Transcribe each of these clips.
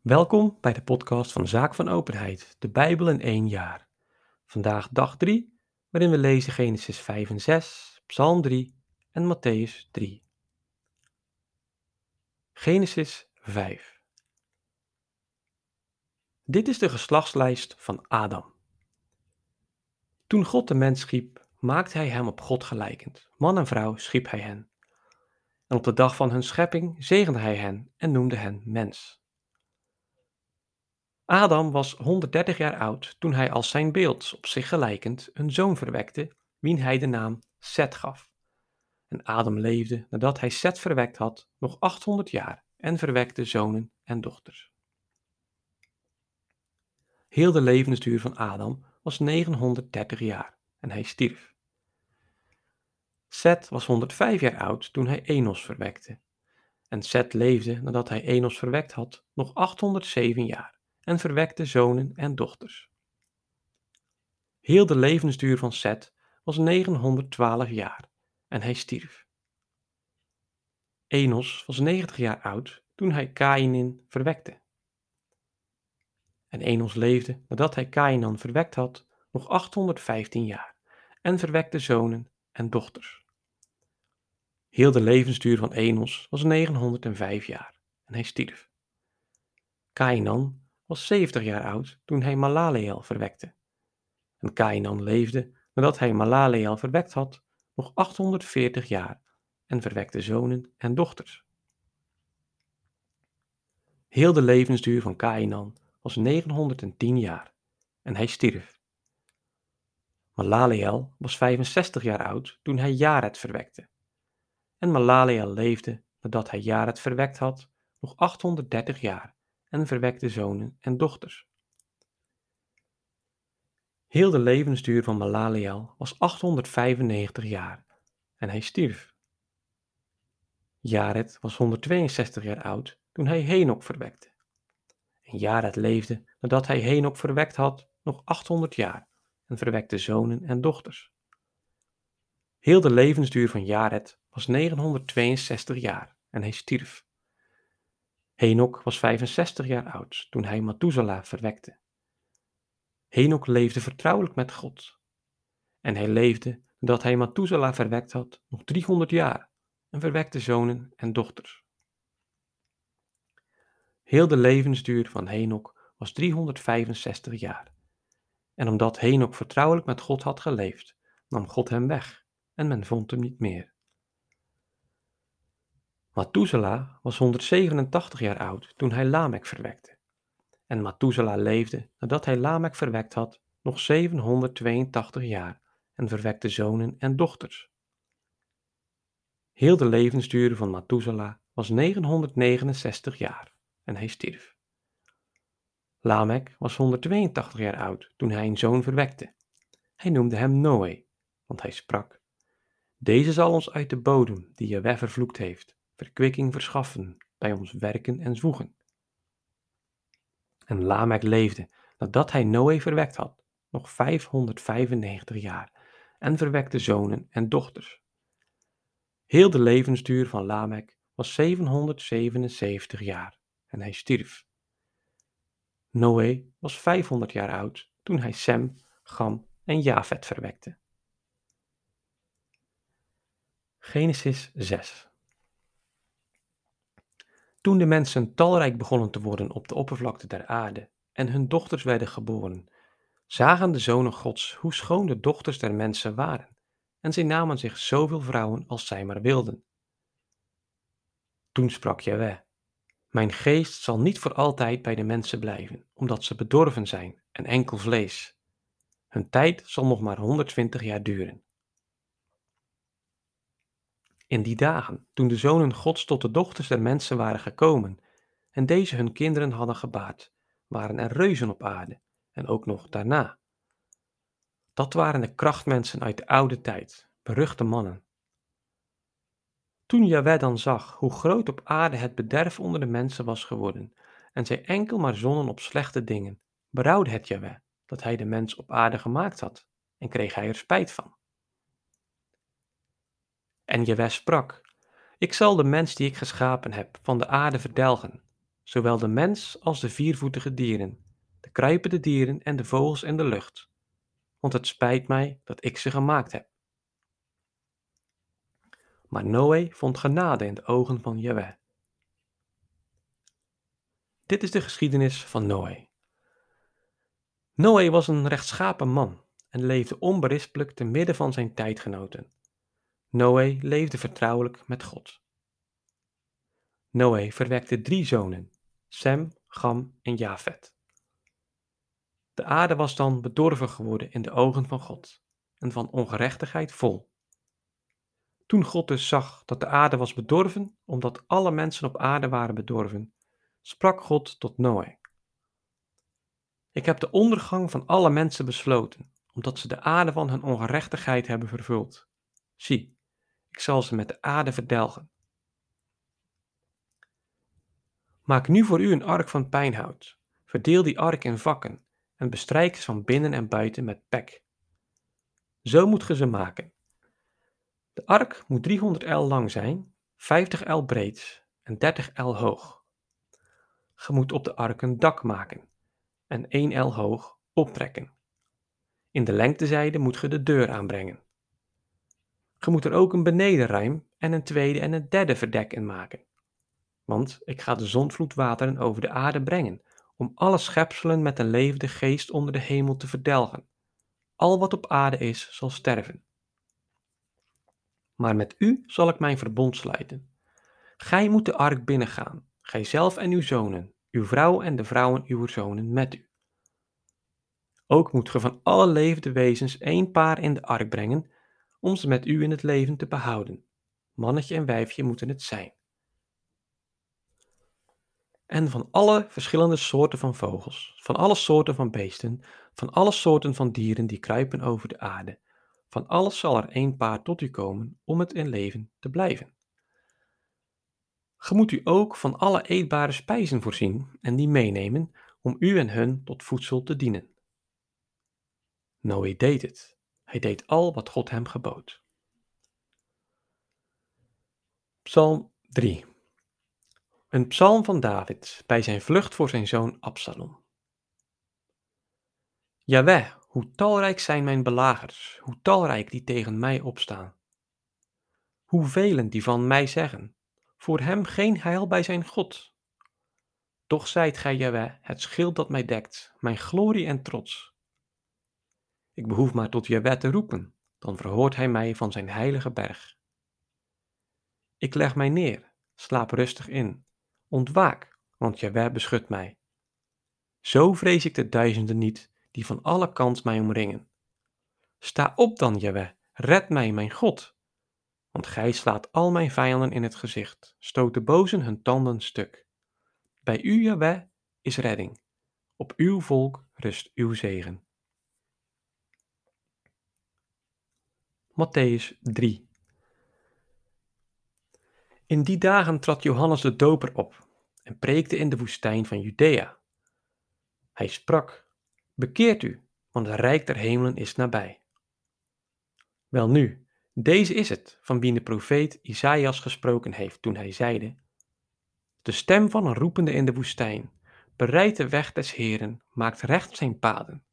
Welkom bij de podcast van Zaak van Openheid, de Bijbel in één jaar. Vandaag dag 3, waarin we lezen Genesis 5 en 6, Psalm 3 en Matthäus 3. Genesis 5 Dit is de geslachtslijst van Adam. Toen God de mens schiep, maakte hij hem op God gelijkend. Man en vrouw schiep hij hen. En op de dag van hun schepping zegende hij hen en noemde hen mens. Adam was 130 jaar oud toen hij als zijn beeld, op zich gelijkend, een zoon verwekte, wien hij de naam Seth gaf. En Adam leefde, nadat hij Seth verwekt had, nog 800 jaar en verwekte zonen en dochters. Heel de levensduur van Adam was 930 jaar en hij stierf. Seth was 105 jaar oud toen hij Enos verwekte. En Seth leefde, nadat hij Enos verwekt had, nog 807 jaar en verwekte zonen en dochters. Heel de levensduur van Seth was 912 jaar en hij stierf. Enos was 90 jaar oud toen hij Kainin verwekte. En Enos leefde nadat hij Kainan verwekt had nog 815 jaar en verwekte zonen en dochters. Heel de levensduur van Enos was 905 jaar en hij stierf. Kainan was 70 jaar oud toen hij Malaleel verwekte. En Kainan leefde, nadat hij Malaleel verwekt had, nog 840 jaar en verwekte zonen en dochters. Heel de levensduur van Kainan was 910 jaar en hij stierf. Malaleel was 65 jaar oud toen hij Jared verwekte. En Malaleel leefde, nadat hij Jared verwekt had, nog 830 jaar en verwekte zonen en dochters. Heel de levensduur van Malaliel was 895 jaar en hij stierf. Jared was 162 jaar oud toen hij Henok verwekte. En Jared leefde nadat hij Henok verwekt had nog 800 jaar en verwekte zonen en dochters. Heel de levensduur van Jared was 962 jaar en hij stierf. Henok was 65 jaar oud toen hij Methuselah verwekte. Henok leefde vertrouwelijk met God. En hij leefde, nadat hij Methuselah verwekt had, nog 300 jaar en verwekte zonen en dochters. Heel de levensduur van Henok was 365 jaar. En omdat Henok vertrouwelijk met God had geleefd, nam God hem weg en men vond hem niet meer. Methuselah was 187 jaar oud toen hij Lamek verwekte. En Methuselah leefde, nadat hij Lamek verwekt had, nog 782 jaar en verwekte zonen en dochters. Heel de levensduur van Methuselah was 969 jaar en hij stierf. Lamek was 182 jaar oud toen hij een zoon verwekte. Hij noemde hem Noé, want hij sprak: Deze zal ons uit de bodem, die Jeweh vervloekt heeft, verkwikking verschaffen bij ons werken en zwoegen. En Lamek leefde, nadat hij Noé verwekt had, nog 595 jaar en verwekte zonen en dochters. Heel de levensduur van Lamek was 777 jaar en hij stierf. Noé was 500 jaar oud toen hij Sem, Gam en Jafet verwekte. Genesis 6 toen de mensen talrijk begonnen te worden op de oppervlakte der aarde en hun dochters werden geboren, zagen de zonen Gods hoe schoon de dochters der mensen waren, en zij namen zich zoveel vrouwen als zij maar wilden. Toen sprak Jaweh, mijn geest zal niet voor altijd bij de mensen blijven, omdat ze bedorven zijn en enkel vlees. Hun tijd zal nog maar 120 jaar duren. In die dagen, toen de zonen Gods tot de dochters der mensen waren gekomen en deze hun kinderen hadden gebaard, waren er reuzen op aarde en ook nog daarna. Dat waren de krachtmensen uit de oude tijd, beruchte mannen. Toen Jaweh dan zag hoe groot op aarde het bederf onder de mensen was geworden en zij enkel maar zonnen op slechte dingen, berouwde het Jaweh dat hij de mens op aarde gemaakt had en kreeg hij er spijt van. En Jewes sprak, ik zal de mens die ik geschapen heb van de aarde verdelgen, zowel de mens als de viervoetige dieren, de kruipende dieren en de vogels in de lucht, want het spijt mij dat ik ze gemaakt heb. Maar Noé vond genade in de ogen van Jahweh. Dit is de geschiedenis van Noé. Noé was een rechtschapen man en leefde onberispelijk te midden van zijn tijdgenoten. Noé leefde vertrouwelijk met God. Noé verwekte drie zonen, Sem, Gam en Jafet. De aarde was dan bedorven geworden in de ogen van God en van ongerechtigheid vol. Toen God dus zag dat de aarde was bedorven, omdat alle mensen op aarde waren bedorven, sprak God tot Noé. Ik heb de ondergang van alle mensen besloten, omdat ze de aarde van hun ongerechtigheid hebben vervuld. Zie, ik zal ze met de aarde verdelgen. Maak nu voor u een ark van pijnhout. Verdeel die ark in vakken en bestrijk ze van binnen en buiten met pek. Zo moet ge ze maken. De ark moet 300 el lang zijn, 50 el breed en 30 el hoog. Ge moet op de ark een dak maken en 1 el hoog optrekken. In de lengtezijde moet ge de deur aanbrengen. Ge moet er ook een benedenruim en een tweede en een derde verdek in maken. Want ik ga de zondvloedwateren over de aarde brengen, om alle schepselen met een levende geest onder de hemel te verdelgen. Al wat op aarde is, zal sterven. Maar met u zal ik mijn verbond sluiten. Gij moet de ark binnengaan, gij zelf en uw zonen, uw vrouw en de vrouwen uw zonen met u. Ook moet ge van alle levende wezens één paar in de ark brengen, om ze met u in het leven te behouden. Mannetje en wijfje moeten het zijn. En van alle verschillende soorten van vogels, van alle soorten van beesten, van alle soorten van dieren die kruipen over de aarde, van alles zal er één paar tot u komen om het in leven te blijven. Ge moet u ook van alle eetbare spijzen voorzien en die meenemen om u en hun tot voedsel te dienen. Noé deed het. Hij deed al wat God hem gebood. Psalm 3 Een psalm van David bij zijn vlucht voor zijn zoon Absalom. Jaweh, hoe talrijk zijn mijn belagers, hoe talrijk die tegen mij opstaan. Hoe velen die van mij zeggen, voor hem geen heil bij zijn God. Toch zijt gij, Jaweh, het schild dat mij dekt, mijn glorie en trots. Ik behoef maar tot Jaweh te roepen, dan verhoort hij mij van zijn heilige berg. Ik leg mij neer, slaap rustig in, ontwaak, want Jaweh beschut mij. Zo vrees ik de duizenden niet, die van alle kant mij omringen. Sta op dan, Jaweh, red mij, mijn God. Want gij slaat al mijn vijanden in het gezicht, stoot de bozen hun tanden stuk. Bij u, Jaweh, is redding. Op uw volk rust uw zegen. Matthäus 3 In die dagen trad Johannes de Doper op en preekte in de woestijn van Judea. Hij sprak, bekeert u, want het rijk der hemelen is nabij. Welnu, deze is het van wie de profeet Isaïas gesproken heeft toen hij zeide, de stem van een roepende in de woestijn, bereid de weg des Heren, maakt recht zijn paden.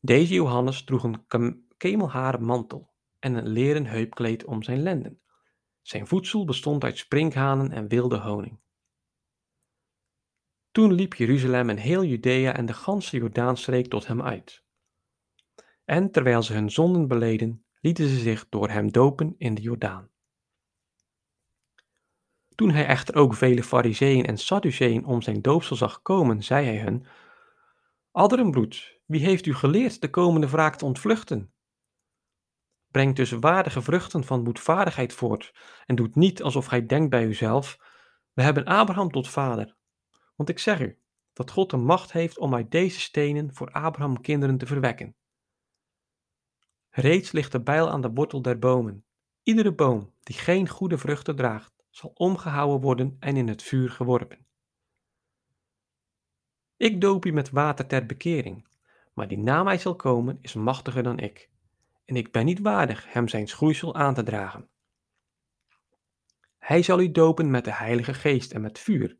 Deze Johannes droeg een kemelharen mantel en een leren heupkleed om zijn lenden. Zijn voedsel bestond uit sprinkhanen en wilde honing. Toen liep Jeruzalem en heel Judea en de ganse Jordaanstreek tot hem uit. En terwijl ze hun zonden beleden, lieten ze zich door hem dopen in de Jordaan. Toen hij echter ook vele fariseeën en sadduceeën om zijn doopsel zag komen, zei hij hun, Adderenbloed, wie heeft u geleerd de komende wraak te ontvluchten? Brengt dus waardige vruchten van boetvaardigheid voort en doet niet alsof gij denkt bij uzelf, we hebben Abraham tot vader. Want ik zeg u, dat God de macht heeft om uit deze stenen voor Abraham kinderen te verwekken. Reeds ligt de bijl aan de wortel der bomen. Iedere boom die geen goede vruchten draagt, zal omgehouden worden en in het vuur geworpen. Ik doop u met water ter bekering, maar die na mij zal komen is machtiger dan ik, en ik ben niet waardig hem zijn schoeisel aan te dragen. Hij zal u dopen met de Heilige Geest en met vuur.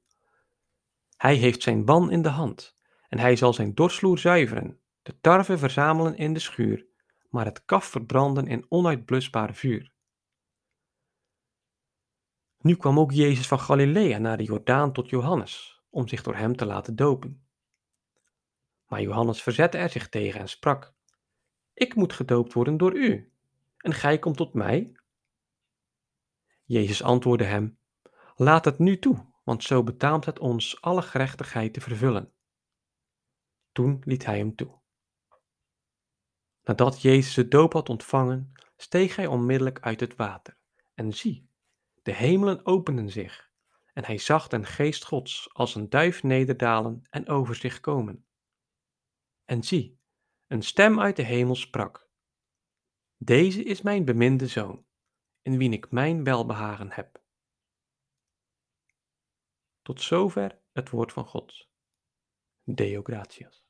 Hij heeft zijn ban in de hand en hij zal zijn dorsvloer zuiveren, de tarwe verzamelen in de schuur, maar het kaf verbranden in onuitblusbaar vuur. Nu kwam ook Jezus van Galilea naar de Jordaan tot Johannes, om zich door hem te laten dopen. Maar Johannes verzette er zich tegen en sprak: Ik moet gedoopt worden door u, en gij komt tot mij? Jezus antwoordde hem: Laat het nu toe, want zo betaamt het ons alle gerechtigheid te vervullen. Toen liet hij hem toe. Nadat Jezus de doop had ontvangen, steeg hij onmiddellijk uit het water. En zie, de hemelen openden zich, en hij zag den geest Gods als een duif nederdalen en over zich komen. En zie, een stem uit de hemel sprak: Deze is mijn beminde zoon, in wien ik mijn welbehagen heb. Tot zover het woord van God. Deo gratias.